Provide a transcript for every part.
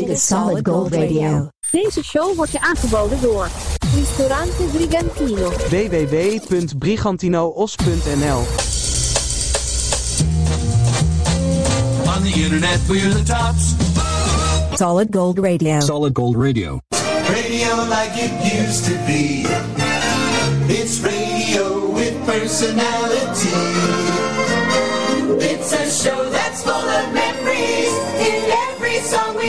Dit is Solid Gold Radio. Deze show wordt je aangeboden door Ristorante Brigantino. www.brigantinoos.nl On the internet, we're the tops. Solid Gold Radio. Solid Gold Radio. Radio like it used to be. It's radio with personality. It's a show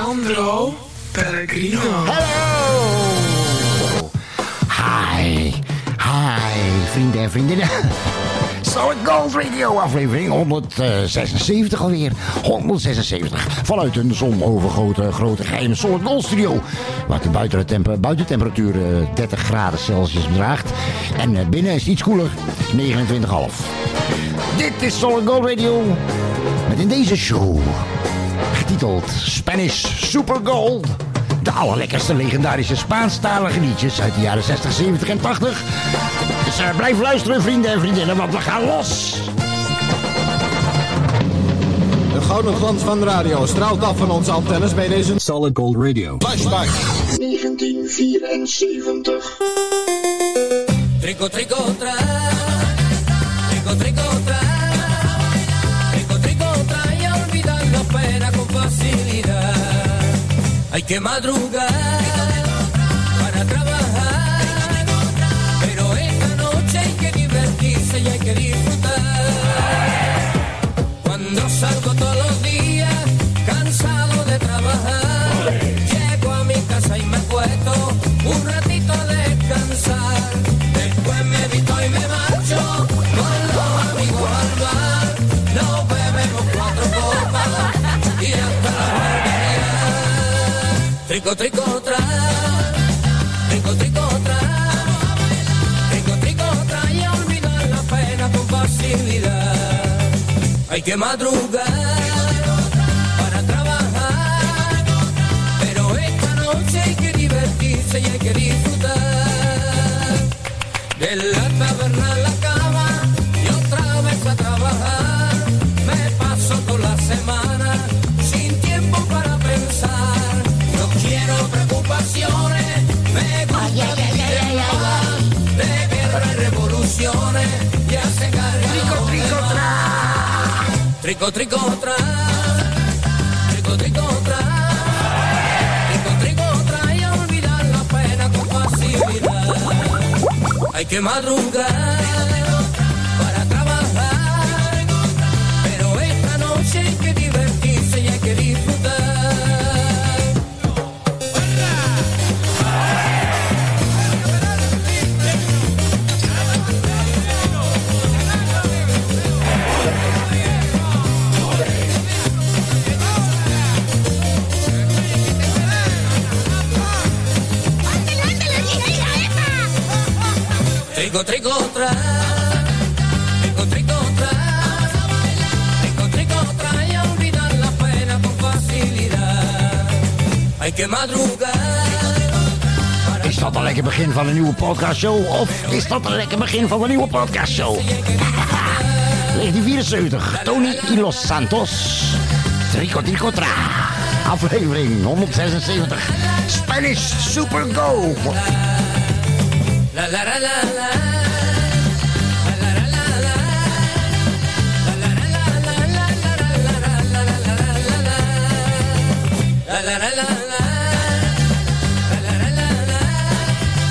Truly. Sandro Pellegrino. Hi, hi, vrienden en vriendinnen. Solid Gold Radio aflevering 176 alweer. 176. Vanuit een zonovergoten grote geheime Solid Gold studio. Waar de buitentemper, buitentemperatuur eh, 30 graden Celsius bedraagt. En eh, binnen is iets koeler. 29,5. Dit is Solid Gold Radio. Met in deze show getiteld Spanish Super Gold. De allerlekkerste legendarische Spaanstalige liedjes uit de jaren 60, 70 en 80. Dus eh, blijf luisteren vrienden en vriendinnen, want we gaan los. De gouden glans van de radio straalt af van onze antennes bij deze Solid Gold Radio. flashback. 1974. Trico, trico, tra. Hay que madrugar para trabajar. Pero esta noche hay que divertirse y hay que disfrutar. Cuando salgo todos los días, cansado de trabajar, llego a mi casa y me acuesto un ratito a descansar. Trico, trico, tra. Trico, trico, tra. Trico, trico, tra. Y a olvidar la pena con facilidad. Hay que madrugar para trabajar. Pero esta noche hay que divertirse y hay que disfrutar. De la taberna Trico, trico, tra. Trico, trico, tra. Trico, trico, tra. Y olvidar la pena con facilidad. Hay que madrugar Trico, trico, tra. Trico, trico, tra. Trico, trico. Y olvidar la pena con facilidad. Hay que madrugar. Is dat een lekker begin van een nieuwe podcastshow? Of is dat een lekker begin van een nieuwe podcastshow? 1974, Tony y los Santos. Trico Trico Tra. Aflevering 176. Spanish Super Go. La la la la la.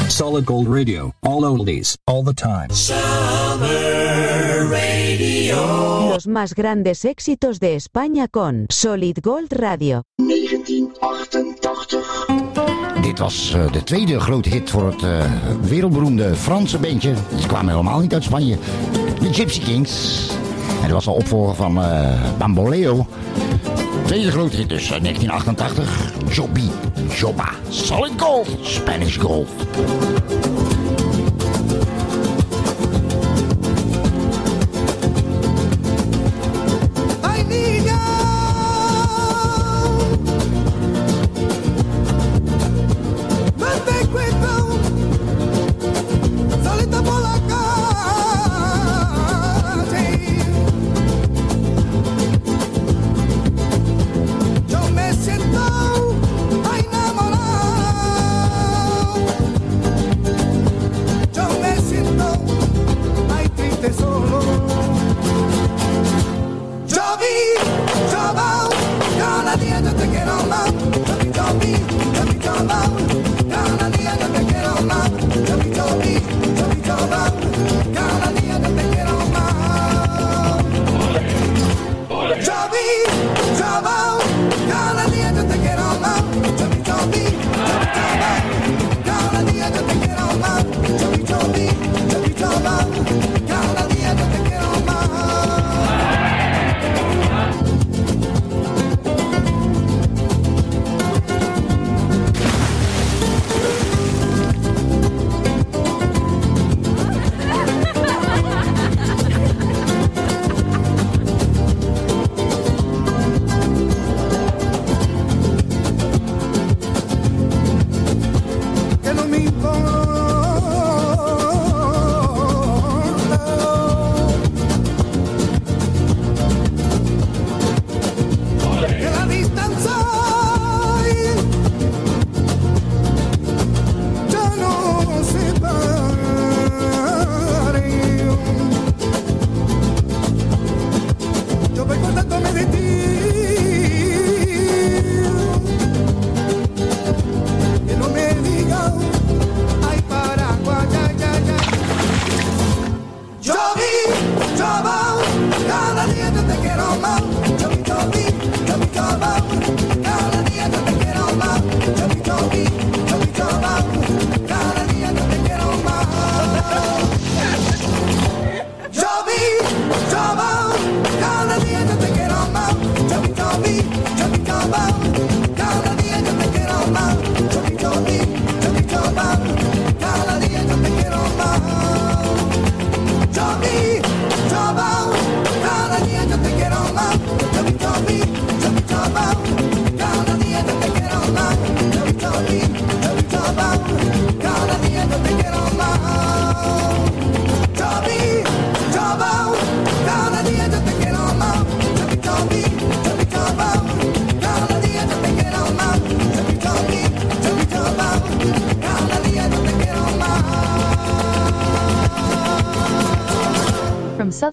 Solid Gold Radio. All oldies, all the time. Los más grandes éxitos de España con Solid Gold Radio. 1988. Dit was eh, de tweede grote hit voor het eh, wereldberoemde Franse bandje. Ze kwamen helemaal niet uit Spanje. De Gypsy Kings. En dat was al opvolger van eh, Bamboleo. Tweede grote hit dus, uit 1988. Jobby, Jobba, Solid Spanish Gold.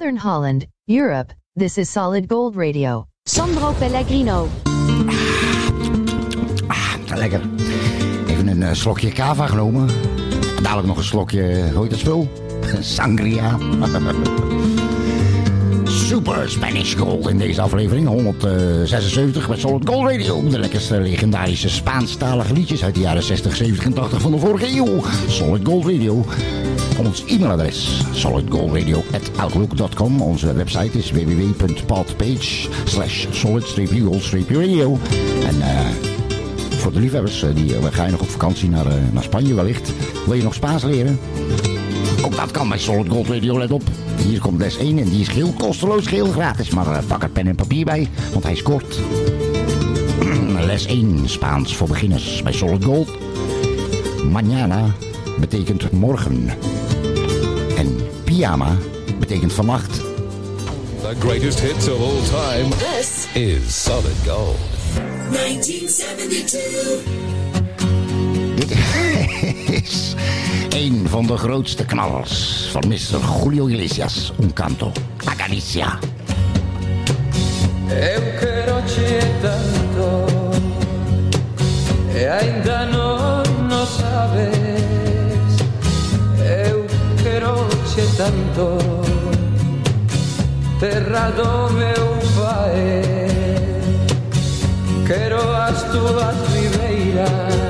Southern Holland, Europe, this is Solid Gold Radio. Sandro Pellegrino. Lekker. Even een eh, slokje cava genomen. Dadelijk nog een slokje, hoe heet dat spul? Sangria. Super Spanish Gold in deze aflevering. 176 met Solid Gold Radio. De lekkerste legendarische Spaanstalige liedjes uit de jaren 60, 70 en 80 van de vorige eeuw. Solid Gold Radio. Ons e-mailadres solidgoldradio.outlook.com. Onze website is www.podpage slash. En eh, voor de liefhebbers, eh, die, uh, ga nog op vakantie naar, eh, naar Spanje wellicht. Wil je nog Spaans leren? Ook dat kan bij Solid Gold Radio, let op. Hier komt les 1 en die is geheel kosteloos, geheel gratis. Maar eh, pak er pen en papier bij, want hij is kort. les 1, Spaans voor beginners bij Solid Gold. Mañana betekent morgen. En pyjama betekent vannacht. The greatest hits of all time This is Solid Gold. 1972. dit is een van de grootste knallers van Mr. Julio Iglesias, un canto a Galicia. Eu quero tanto E ainda non no sabes Eu quero tanto Terra do meu pai Quero as tuas ribeiras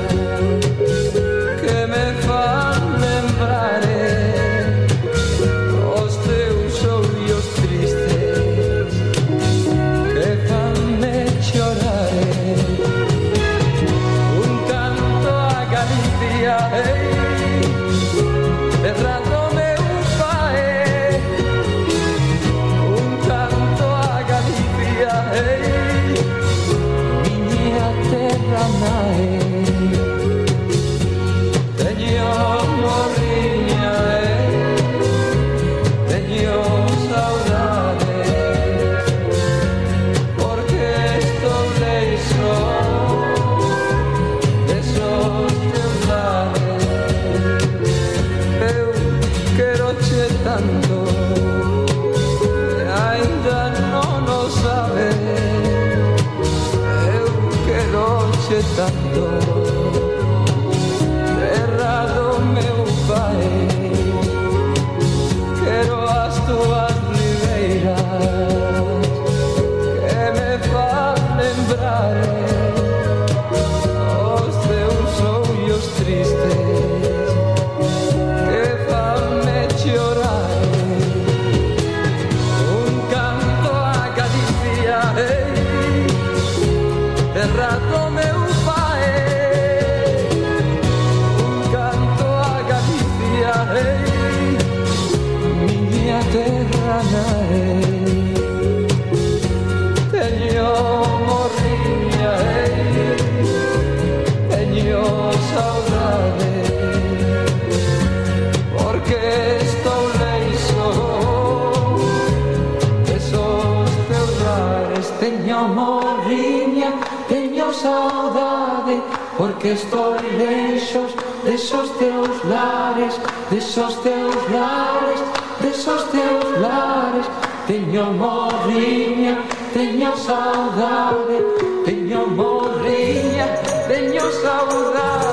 que estou deixos, deixos teus lares, desos teus lares, desos teus lares. Teño morriña, teño saudade, teño morriña, teño saudade.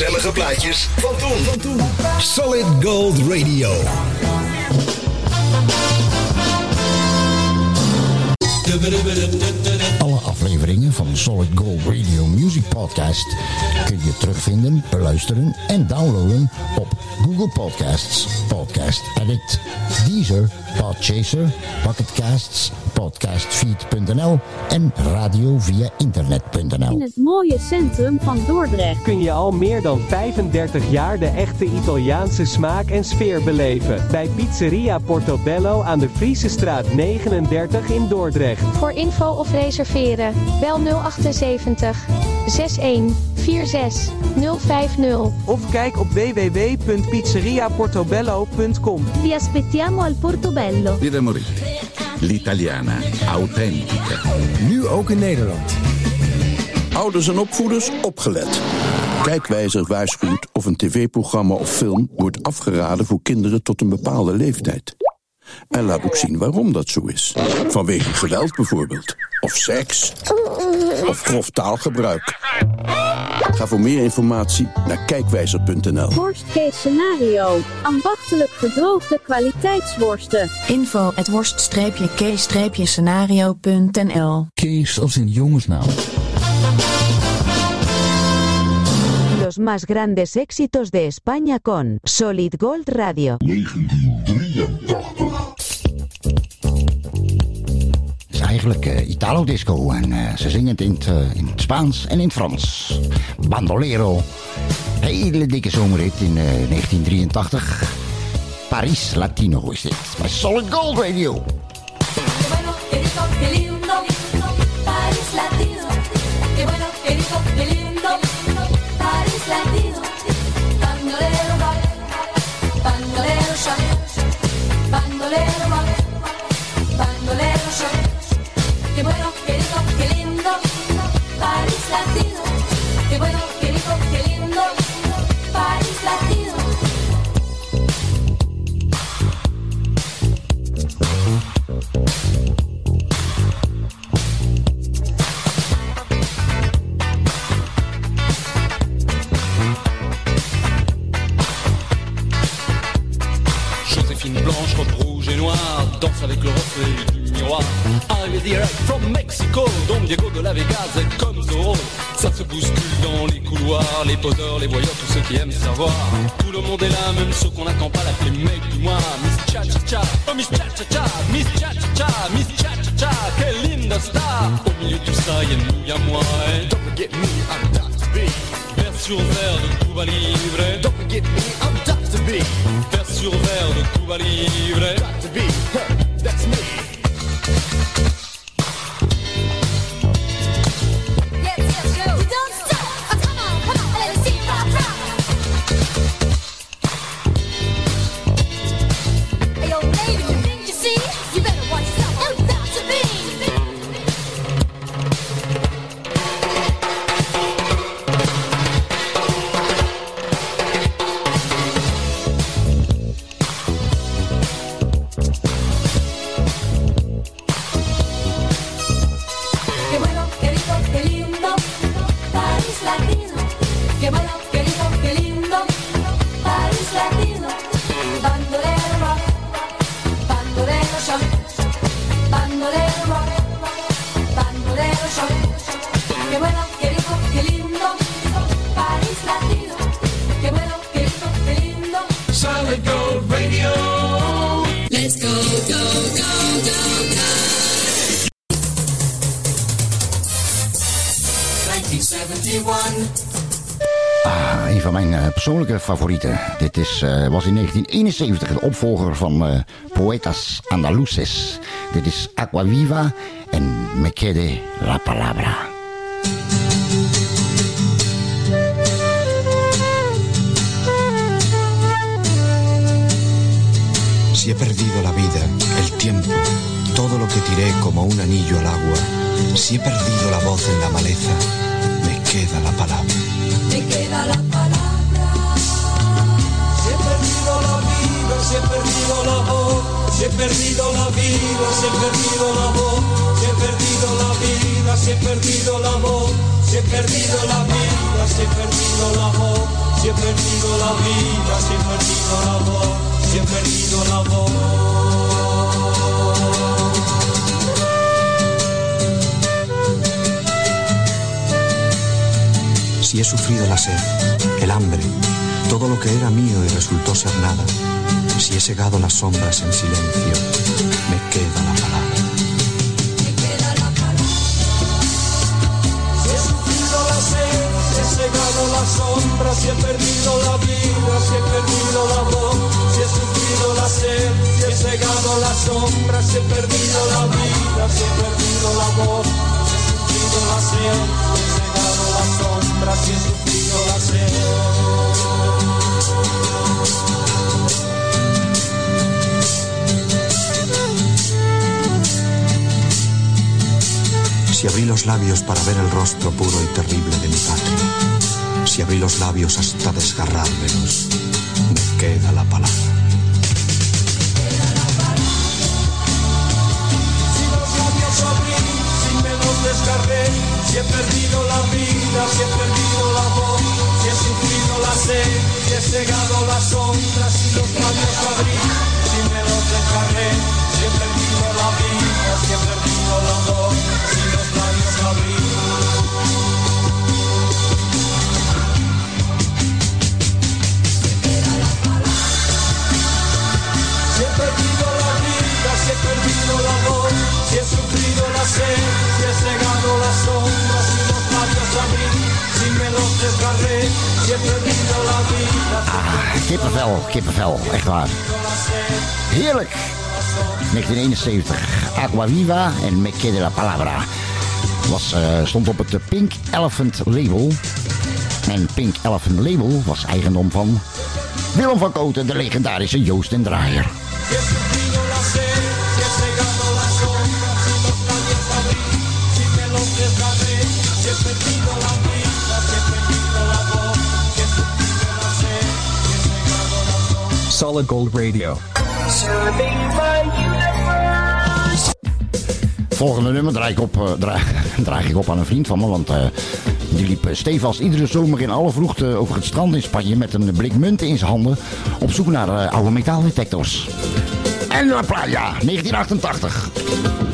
Gezellige plaatjes van toen. Solid Gold Radio. Alle afleveringen van Solid Gold Radio Music Podcast kun je terugvinden, beluisteren en downloaden op Google Podcasts, Podcast Edit, Deezer, Podchaser, Pocketcasts, Podcastfeed.nl en radio via internet.nl. In het mooie centrum van Dordrecht. kun je al meer dan 35 jaar de echte Italiaanse smaak en sfeer beleven. Bij Pizzeria Portobello aan de Friese straat 39 in Dordrecht. Voor info of reserveren, bel 078 61 46 050. Of kijk op www.pizzeriaportobello.com. Vi aspettiamo al Portobello. Moretti, l'italiana authentica. Nu ook in Nederland. Ouders en opvoeders opgelet. Kijkwijzer waarschuwt of een tv-programma of film wordt afgeraden voor kinderen tot een bepaalde leeftijd. En laat ook zien waarom dat zo is. Vanwege geweld bijvoorbeeld. Of seks. Of grof taalgebruik. Ga voor meer informatie naar kijkwijzer.nl. Worstcase scenario. Ambachtelijk gedroogde kwaliteitsworsten. Info at worst-case-scenario.nl Kees als in jongensnaam. Los más grandes éxitos de España con Solid Gold Radio. 1983 eigenlijk eh, Italo-disco en eh, ze zingen het eh, in het Spaans en in het Frans. Bandolero. Hele dikke zomerhit in eh, 1983. Paris Latino is dit. Bij Solid Gold Radio. Van mijn eh, persoonlijke favorieten. Dit is, eh, was in 1971 de opvolger van eh, Poetas Andaluces. Dit is Aqua Viva en Me Quede la Palabra. Si he perdido la vida, el tiempo, todo lo que tiré como un anillo al agua, si he perdido la voz en la maleza, me queda la palabra. Me queda la palabra. Si he perdido la voz, si he perdido la vida, si he perdido la voz, si he perdido la vida, si he perdido la voz, si he perdido la vida, si he perdido la voz, si he perdido la vida, si he perdido la voz, si he perdido la voz. Si he sufrido la sed, el hambre, todo lo que era mío y resultó ser nada, si he segado las sombras en silencio, me queda la palabra. Si he sufrido la sed, si he cegado las sombras, si he perdido la vida, si he perdido la voz, si he sufrido la sed, si he cegado las sombras, si he perdido la vida, si he perdido la voz, si he sufrido la sed, si he cegado las sombras, si he sufrido Si abrí los labios para ver el rostro puro y terrible de mi patria, si abrí los labios hasta desgarrármelos, me queda la palabra. Si he perdido la vida, si he perdido la voz, si he sufrido la sed, si he cegado las sombras, si los labios abrí, si me los desgarré, si he perdido la vida, si he perdido kippenvel, kippenvel, echt waar. Heerlijk. 1971, Aqua Viva en Me Quede la Palabra. Was, eh, stond op het Pink Elephant label. En Pink Elephant label was eigendom van Willem van Koten, de legendarische Joost en Draaier. Solid Gold Radio volgende nummer draag ik op, uh, ik op aan een vriend van me. Want eh, die liep eh, stevast iedere zomer in alle vroegte over het strand in Spanje met een blik munten in zijn handen. Op zoek naar oude metaaldetectors. En La Playa, 1988.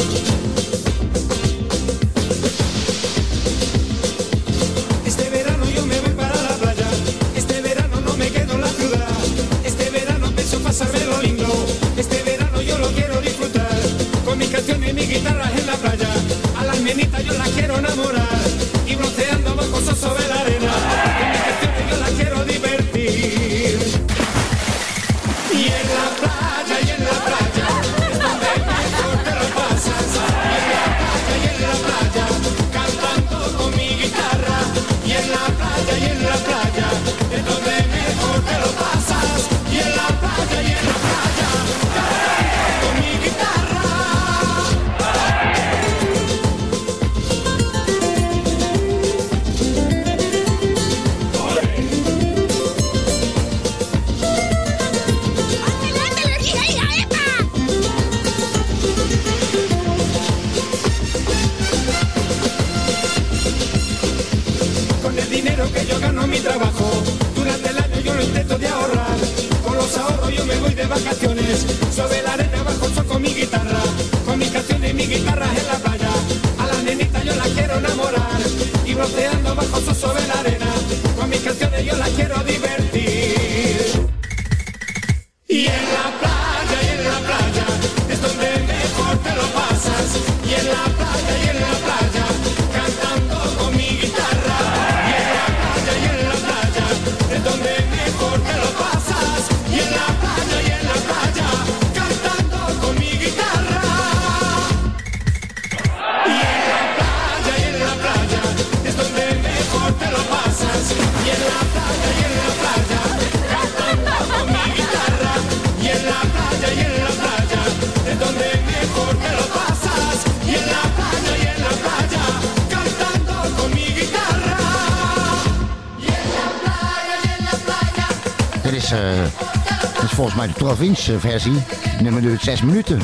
volgens mij de 12 inch versie. Nummer duurt 6 minuten.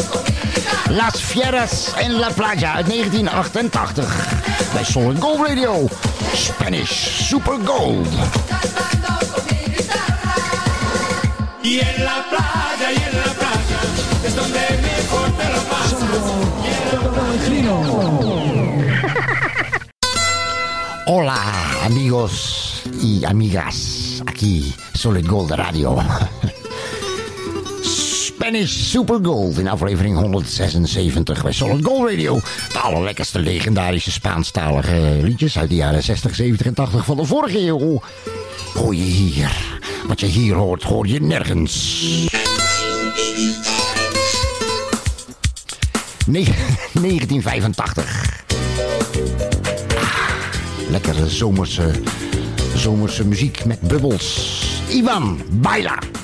Las Fieras en La Playa uit 1988. Bij Solid Gold Radio. Spanish Super Gold. Y en la playa, y en la playa, es donde. Hola amigos y amigas, aquí Solid Gold Radio. Spanish Super Gold in aflevering 176 bij Solid Gold Radio. De allerlekkerste legendarische Spaanstalige liedjes uit de jaren 60, 70 en 80 van de vorige eeuw. Hoor je hier. Wat je hier hoort, hoor je nergens. 1985. Ah, lekkere zomerse, zomerse muziek met bubbels. Ivan Beiler.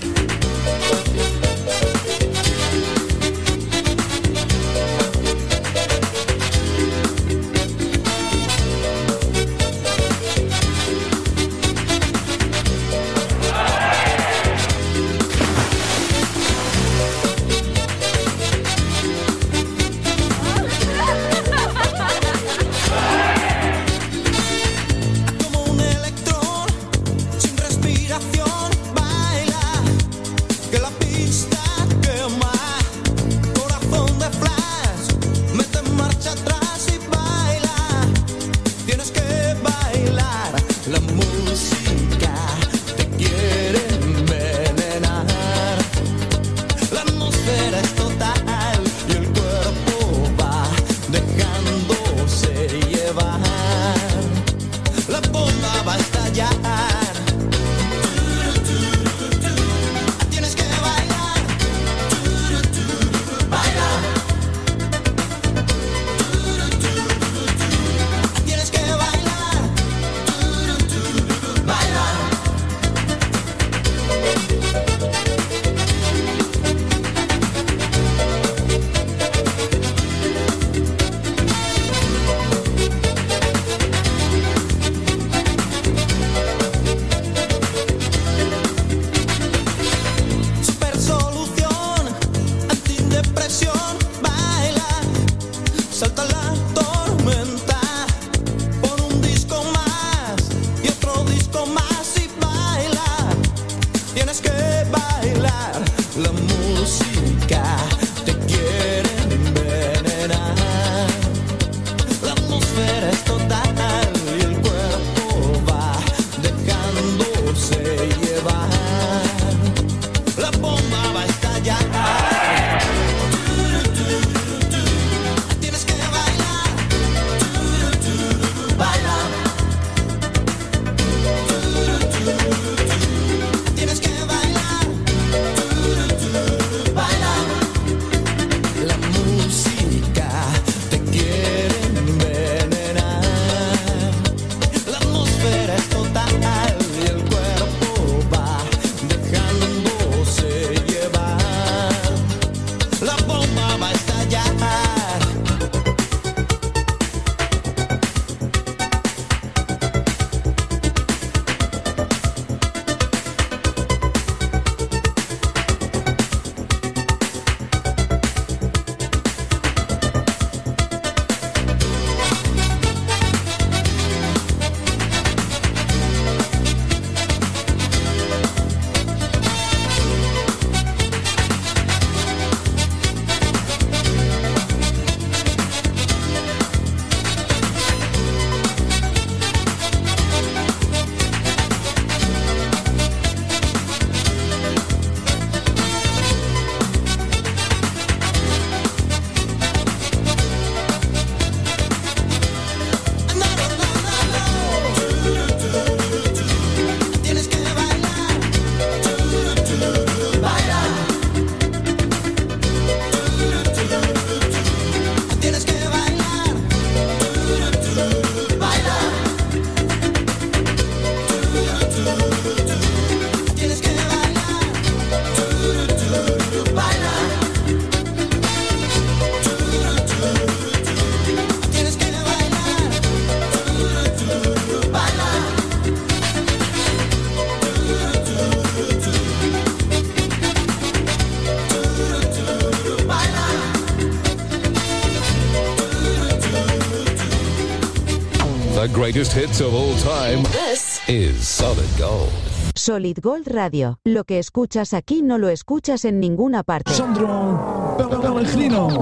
Greatest hits of all time This is Solid Gold. Solid Gold Radio. Lo que escuchas aquí no lo escuchas en ninguna parte. Sandro Pellegrino.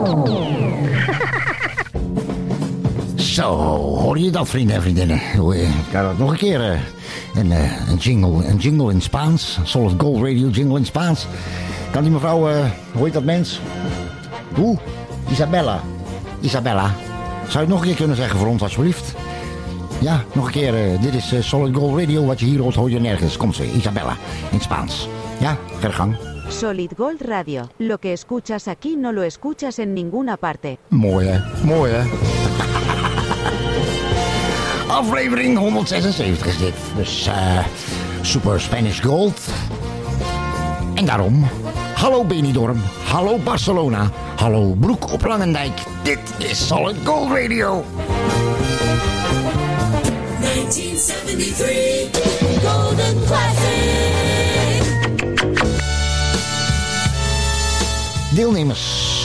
Zo, hoor je dat, vrienden en vriendinnen? Eh, Ik ga dat nog een keer. eh, Een, eh, een, jingle, een jingle in Spaans. Solid Gold Radio jingle in Spaans. Kan die mevrouw, eh, hoe heet dat mens? Hoe? Isabella. Isabella. Zou je het nog een keer kunnen zeggen voor ons, alsjeblieft? Ja, nog een keer. eh, dit is eh, Solid Gold Radio. Wat je hier hoort, hoor je nergens. Komt ze, Isabella. In Spaans. Ja, ga gang. Solid Gold Radio. Lo que escuchas aquí no lo escuchas en ninguna parte. Mooi hè? Mooi hè? Aflevering 176 is dit. Dus eh Super Spanish Gold. En daarom, hallo Benidorm, hallo Barcelona, hallo Broek op Langendijk. Dit is Solid Gold Radio. 1973 Golden Classic. Deelnemers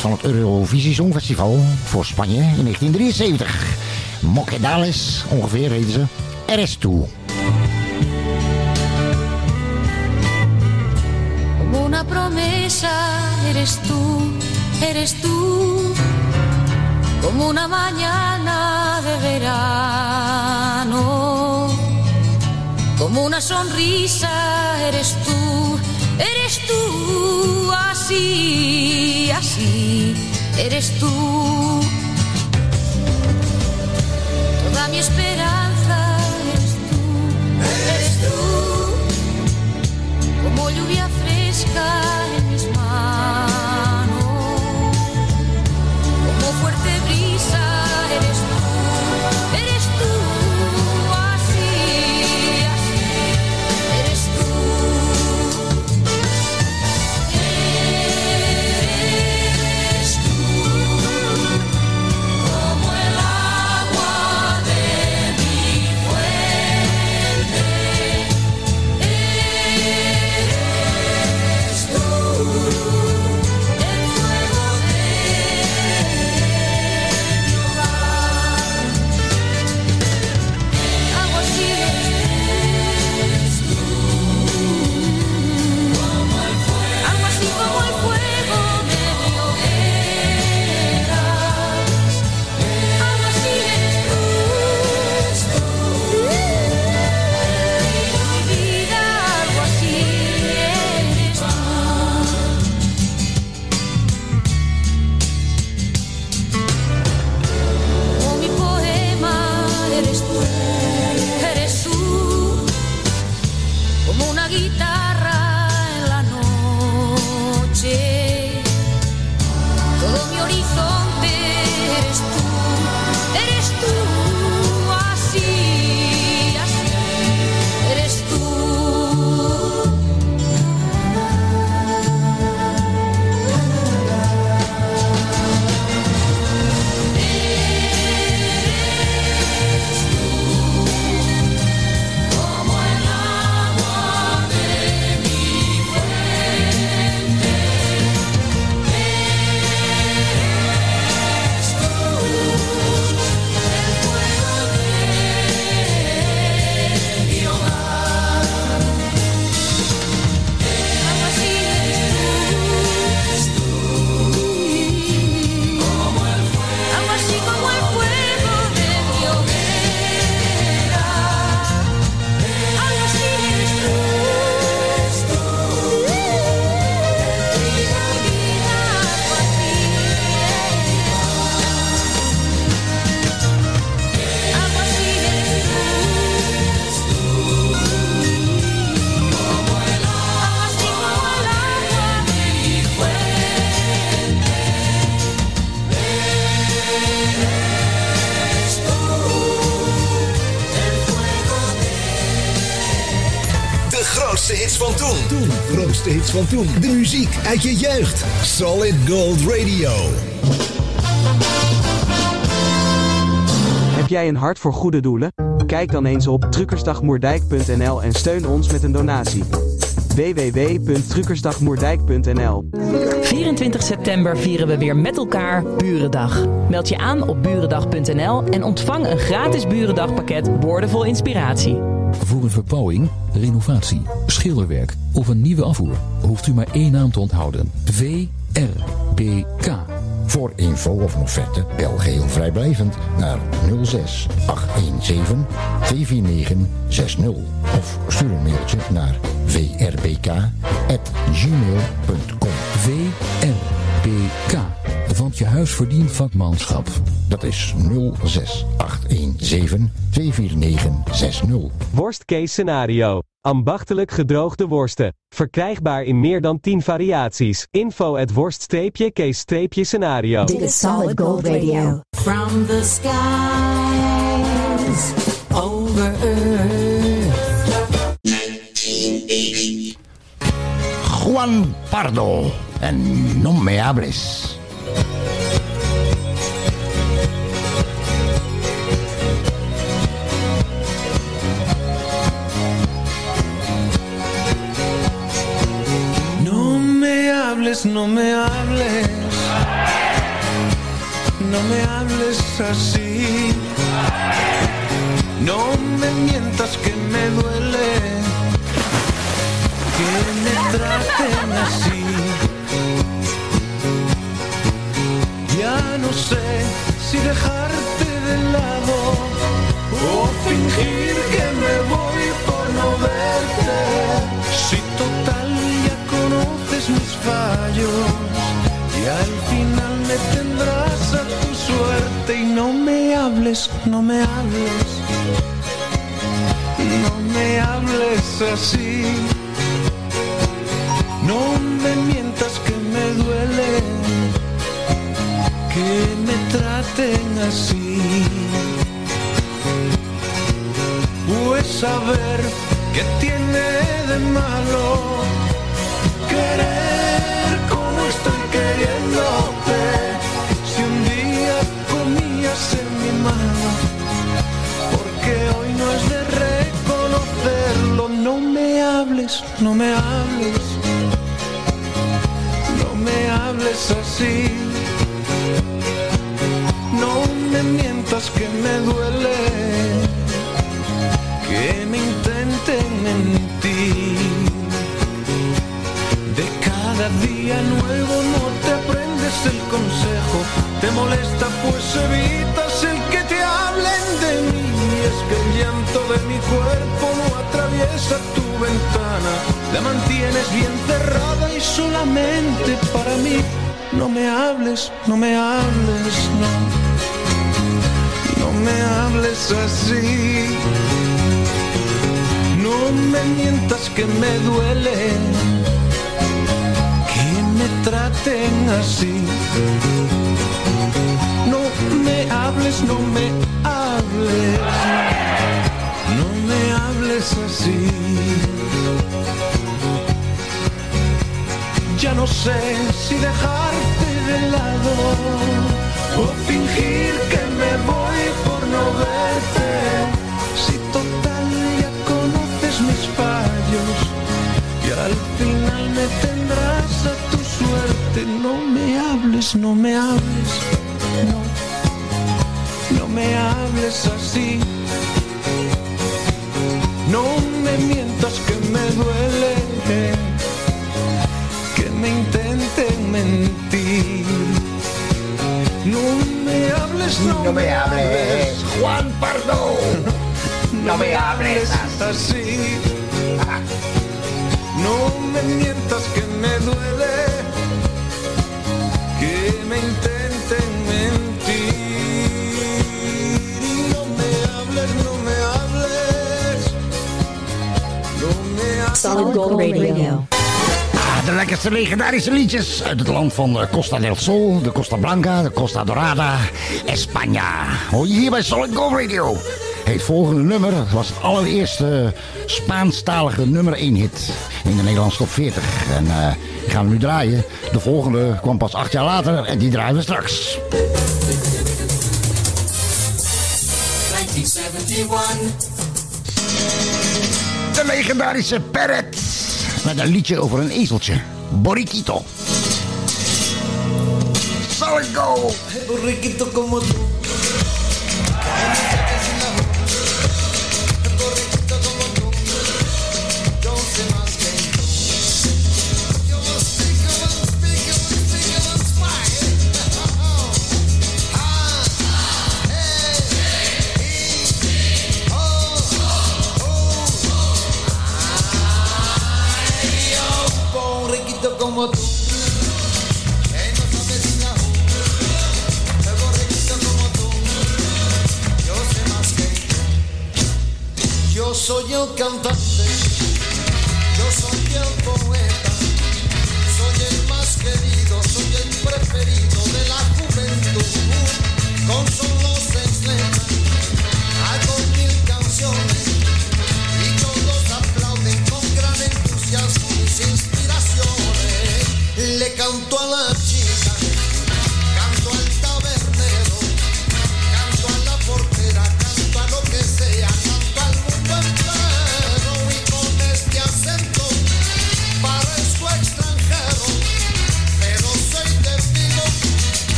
van het Eurovisie Songfestival voor Spanje in 1973. Moquedales, ongeveer heten ze. Eres tú. Como una promesa eres tú, eres tú. Como una mañana de verano. Como una sonrisa eres tú, eres tú. Así, así, eres tú. Toda mi esperanza hits van toen. De muziek uit je jeugd. Solid Gold Radio. Heb jij een hart voor goede doelen? Kijk dan eens op truckersdagmoerdijk.nl en steun ons met een donatie. www.truckersdagmoerdijk.nl 24 september vieren we weer met elkaar Burendag. Meld je aan op burendag.nl en ontvang een gratis Burendagpakket boordevol inspiratie. Voor een verbouwing, renovatie, schilderwerk of een nieuwe afvoer hoeft u maar één naam te onthouden. VRBK. Voor info of een offerte bel geheel vrijblijvend naar 06 817 249 60 of stuur een mailtje naar vrbk@gmail.com. VRBK. Want je huis verdient vakmanschap. Dat is 06 817 249 60. Worstcase scenario. Ambachtelijk gedroogde worsten. Verkrijgbaar in meer dan 10 variaties. Info at worst-case-scenario. Dit is Solid Gold Radio. From the skies over earth. Juan Pardo en No Me Hables. Me hables, no me hables. No me hables así. No me mientas que me duele. Que me traten así. Ya no sé si dejarte de lado no me hables, no me hables así. No me mientas que me duele que me traten así. Pues saber que tiene de malo querer como estoy queriéndote. Me hables, no me hables así. No me mientas que me duele que me intenten mentir. De cada día nuevo no te aprendes el consejo, te molesta pues evitas el que te hablen de mí. Es que el llanto de mi cuerpo no atraviesa ventana, la mantienes bien cerrada y solamente para mí. No me hables, no me hables, no. No me hables así. No me mientas que me duele que me traten así. No me hables, no me hables, hables así. Ya no sé si dejarte de lado o fingir que me voy por no verte. Si total ya conoces mis fallos y al final me tendrás a tu suerte. No me hables, no me hables, no, no me hables así. No me mientas que me duele que me intenten mentir. No me hables, no, No me hables, Juan Pardo. No me hables así. No me mientas que me duele que me intenten Solid Gold Radio. Ah, de lekkerste legendarische liedjes uit het land van de Costa del Sol, de Costa Blanca, de Costa Dorada, España. Hoor je hier bij Solid Gold Radio. Het volgende nummer was het allereerste Spaanstalige nummer 1 hit in de Nederlandse top 40. En eh, die gaan we nu draaien. De volgende kwam pas acht jaar later en die draaien we straks. 1971. Legendarische Perret. Met een liedje over een ezeltje. Borriquito como tú.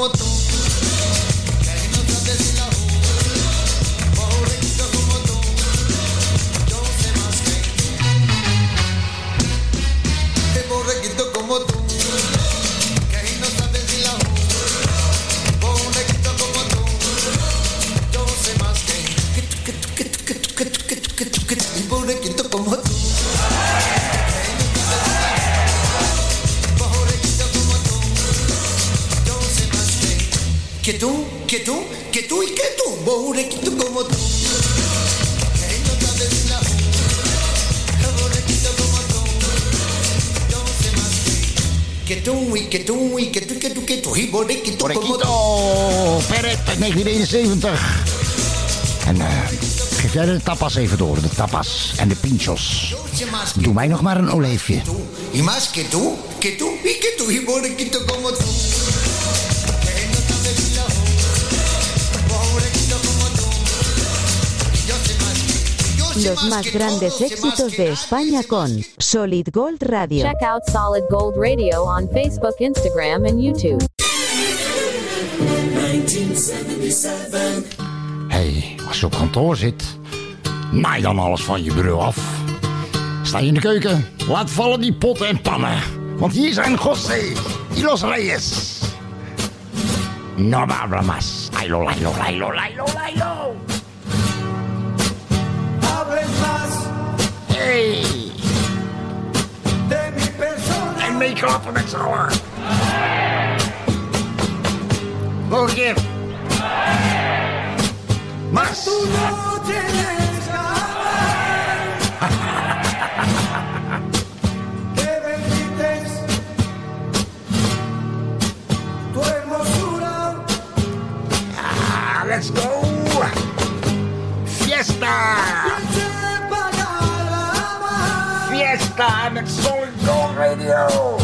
Como tú, 1971. En eh, geef jij de tapas even door. De tapas en de pinchos. Doe mij nog maar een olijfje. Y más que tú, que tú y que tú y borrequito como tú. Los más grandes éxitos de España con Solid Gold Radio. Check out Solid Gold Radio on Facebook, Instagram, and YouTube. Kantoor zit, naai dan alles van je bureau af. Sta je in de keuken, laat vallen die potten en pannen. Want hier zijn José y los Reyes. No habla más. Lailo, lailo, lailo, lailo, lailo. Hey, de mi persona. en meeklappen met z'n allen. Nog een keer. let's go. Fiesta. Fiesta. I'm Radio.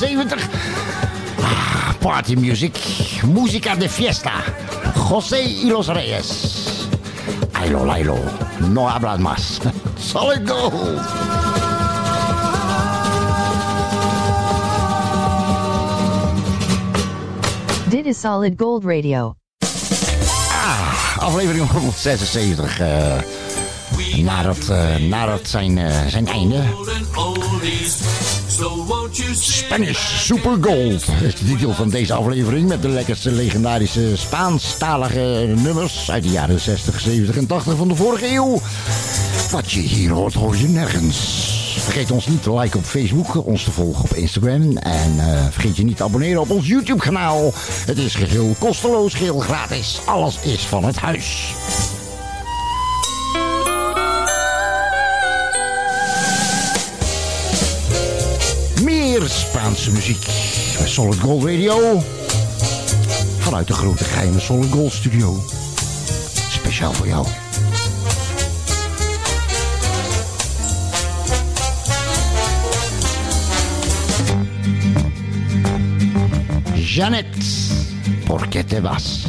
1977. Ah, party music. Música de fiesta. José y los Reyes. Lailo. No hablas más. Solid Gold. Dit is Solid Gold Radio. Aflevering 176. eh nadat, eh nadat zijn, eh, zijn einde. Spanish Super Gold is de titel van deze aflevering met de lekkerste legendarische Spaanstalige nummers uit de jaren 60, 70 en 80 van de vorige eeuw. Wat je hier hoort, hoor je nergens. Vergeet ons niet te liken op Facebook, ons te volgen op Instagram en eh, vergeet je niet te abonneren op ons YouTube kanaal. Het is geheel kosteloos, geheel gratis. Alles is van het huis. Spaanse muziek bij Solid Gold Radio. Vanuit de grote geheime Solid Gold Studio. Speciaal voor jou. Janet, ¿por qué te vas?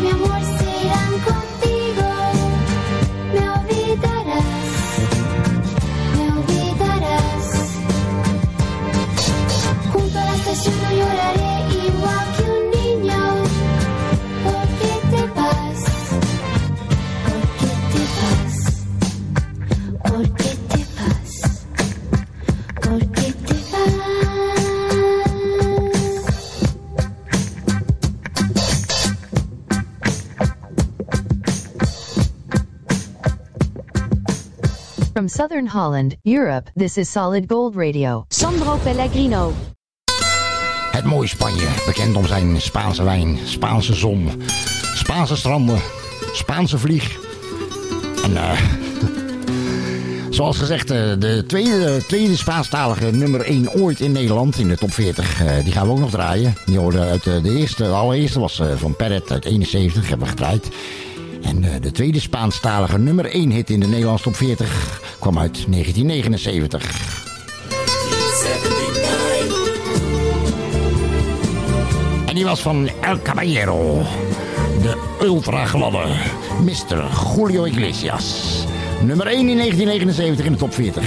Mi amor se irán Southern Holland, Europe, this is Solid Gold Radio. Sandro Pellegrino. Het mooie Spanje, bekend om zijn Spaanse wijn, Spaanse zon, Spaanse stranden, Spaanse vlieg. En eh, zoals gezegd, eh, de tweede, tweede Spaanstalige nummer 1 ooit in Nederland in de top 40. eh, die gaan we ook nog draaien. Die hoorde uit de eerste, de allereerste was van Perret uit 71, hebben we gedraaid. En eh, de tweede Spaanstalige nummer 1 hit in de Nederlandse top 40 kwam uit 1979. En die was van El Caballero. De ultragladde Mr. Julio Iglesias. Nummer 1 in 1979 in de top 40.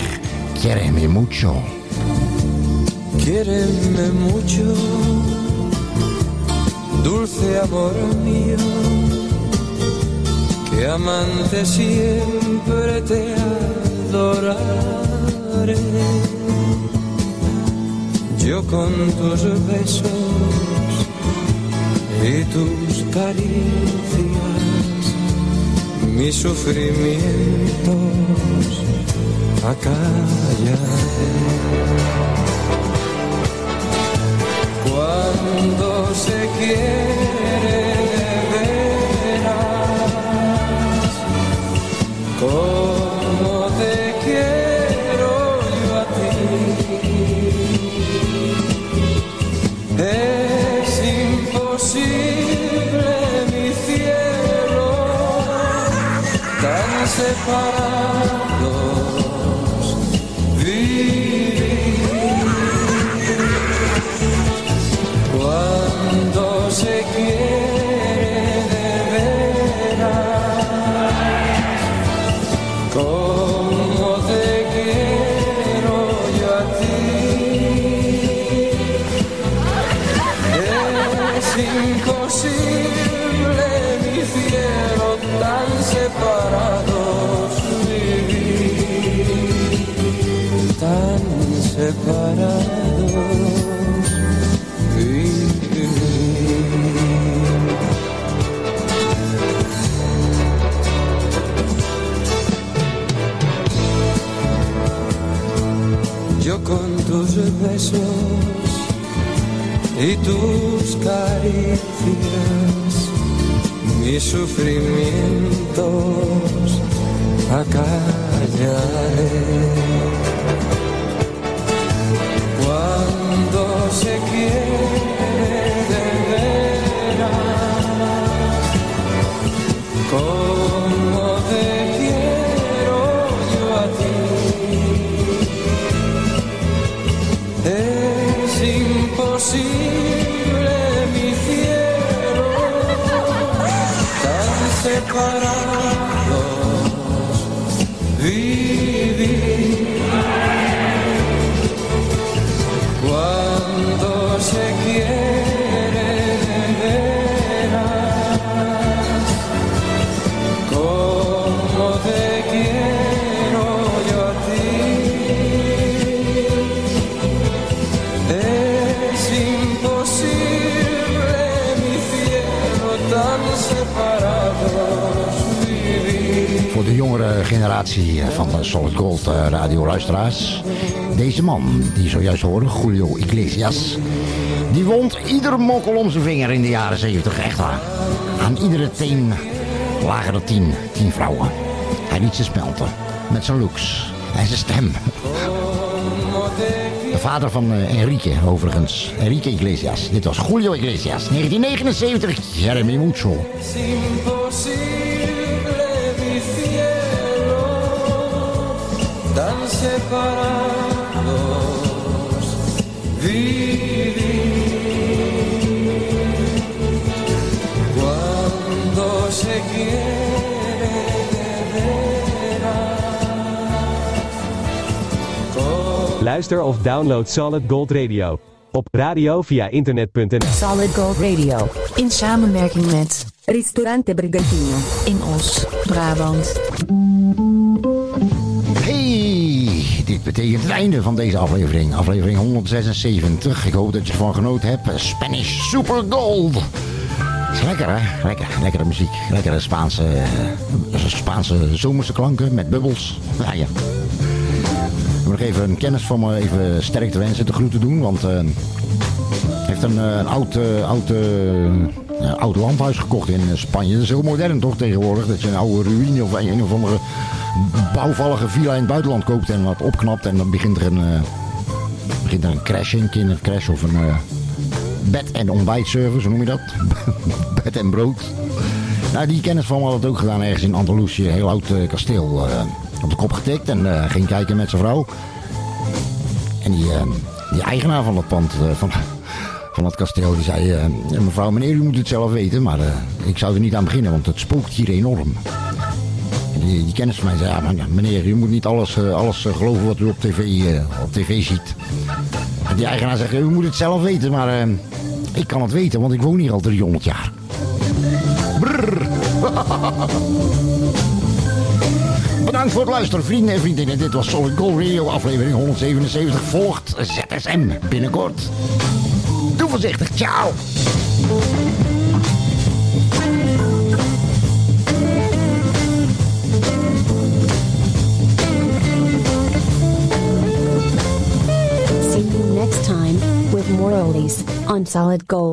Quiereme mucho. Quiéreme mucho, dulce amor mío, que amante siempre te adoraré. Yo con tus besos y tus caricias, mis sufrimientos acallaré. Cuando se quiere tus besos y tus caricias, mis sufrimientos acallaré. Deze man, die zojuist hoorde, Julio Iglesias. Die wond ieder mokkel om zijn vinger in de jaren 70. Echt waar. Aan iedere teen lagen tien, tien vrouwen. Hij liet ze smelten. Met zijn looks en zijn stem. De vader van eh, Enrique, overigens. Enrique Iglesias. Dit was Julio Iglesias. 1979, Jeremy Mucho. Separados vivir. Cuando se quiere de veras, Luister of download Solid Gold Radio. Op radio via internet.nl. Solid Gold Radio. In samenwerking met Ristorante Brigantino. In Os, Brabant. Dit betekent het einde van deze aflevering. Aflevering 176. Ik hoop dat je ervan genoten hebt. Spanish Super Gold. Is lekker hè? Lekker, lekkere muziek. Lekkere Spaanse, eh, Spaanse zomerse klanken met bubbels. Ja, ja. Ik moet nog even een kennis van me even sterk te wensen, te groeten doen. Want hij heeft een, eh, een oud, eh, oud, ja, oud landhuis gekocht in Spanje. Dat is heel modern toch tegenwoordig. Dat je een oude ruïne of een of andere bouwvallige villa in het buitenland koopt en wat opknapt. En dan begint er een, eh, begint er een crash in, kindercrash of een eh, bed- en ontbijtservice, hoe noem je dat? bed en brood. Nou, die kennis van me had het ook gedaan ergens in Andalusië. Een heel oud eh, kasteel op de kop getikt en ging kijken met zijn vrouw. En die, die eigenaar van dat pand, van, van dat kasteel, die zei... mevrouw, meneer, u moet het zelf weten, maar ik zou er niet aan beginnen, want het spookt hier enorm. Die, die kennis van mij zei, ja, meneer, u moet niet alles, eh, alles eh, geloven wat u op tv, eh, op tv ziet. Die eigenaar zegt, u moet het zelf weten, maar ik kan het weten, want ik woon hier al 300 jaar. Bedankt voor het luisteren, vrienden en vriendinnen. Dit was Solid Gold Radio, aflevering 177. Volgt ZSM binnenkort. Doe voorzichtig, ciao. See you next time with more oldies on Solid Gold.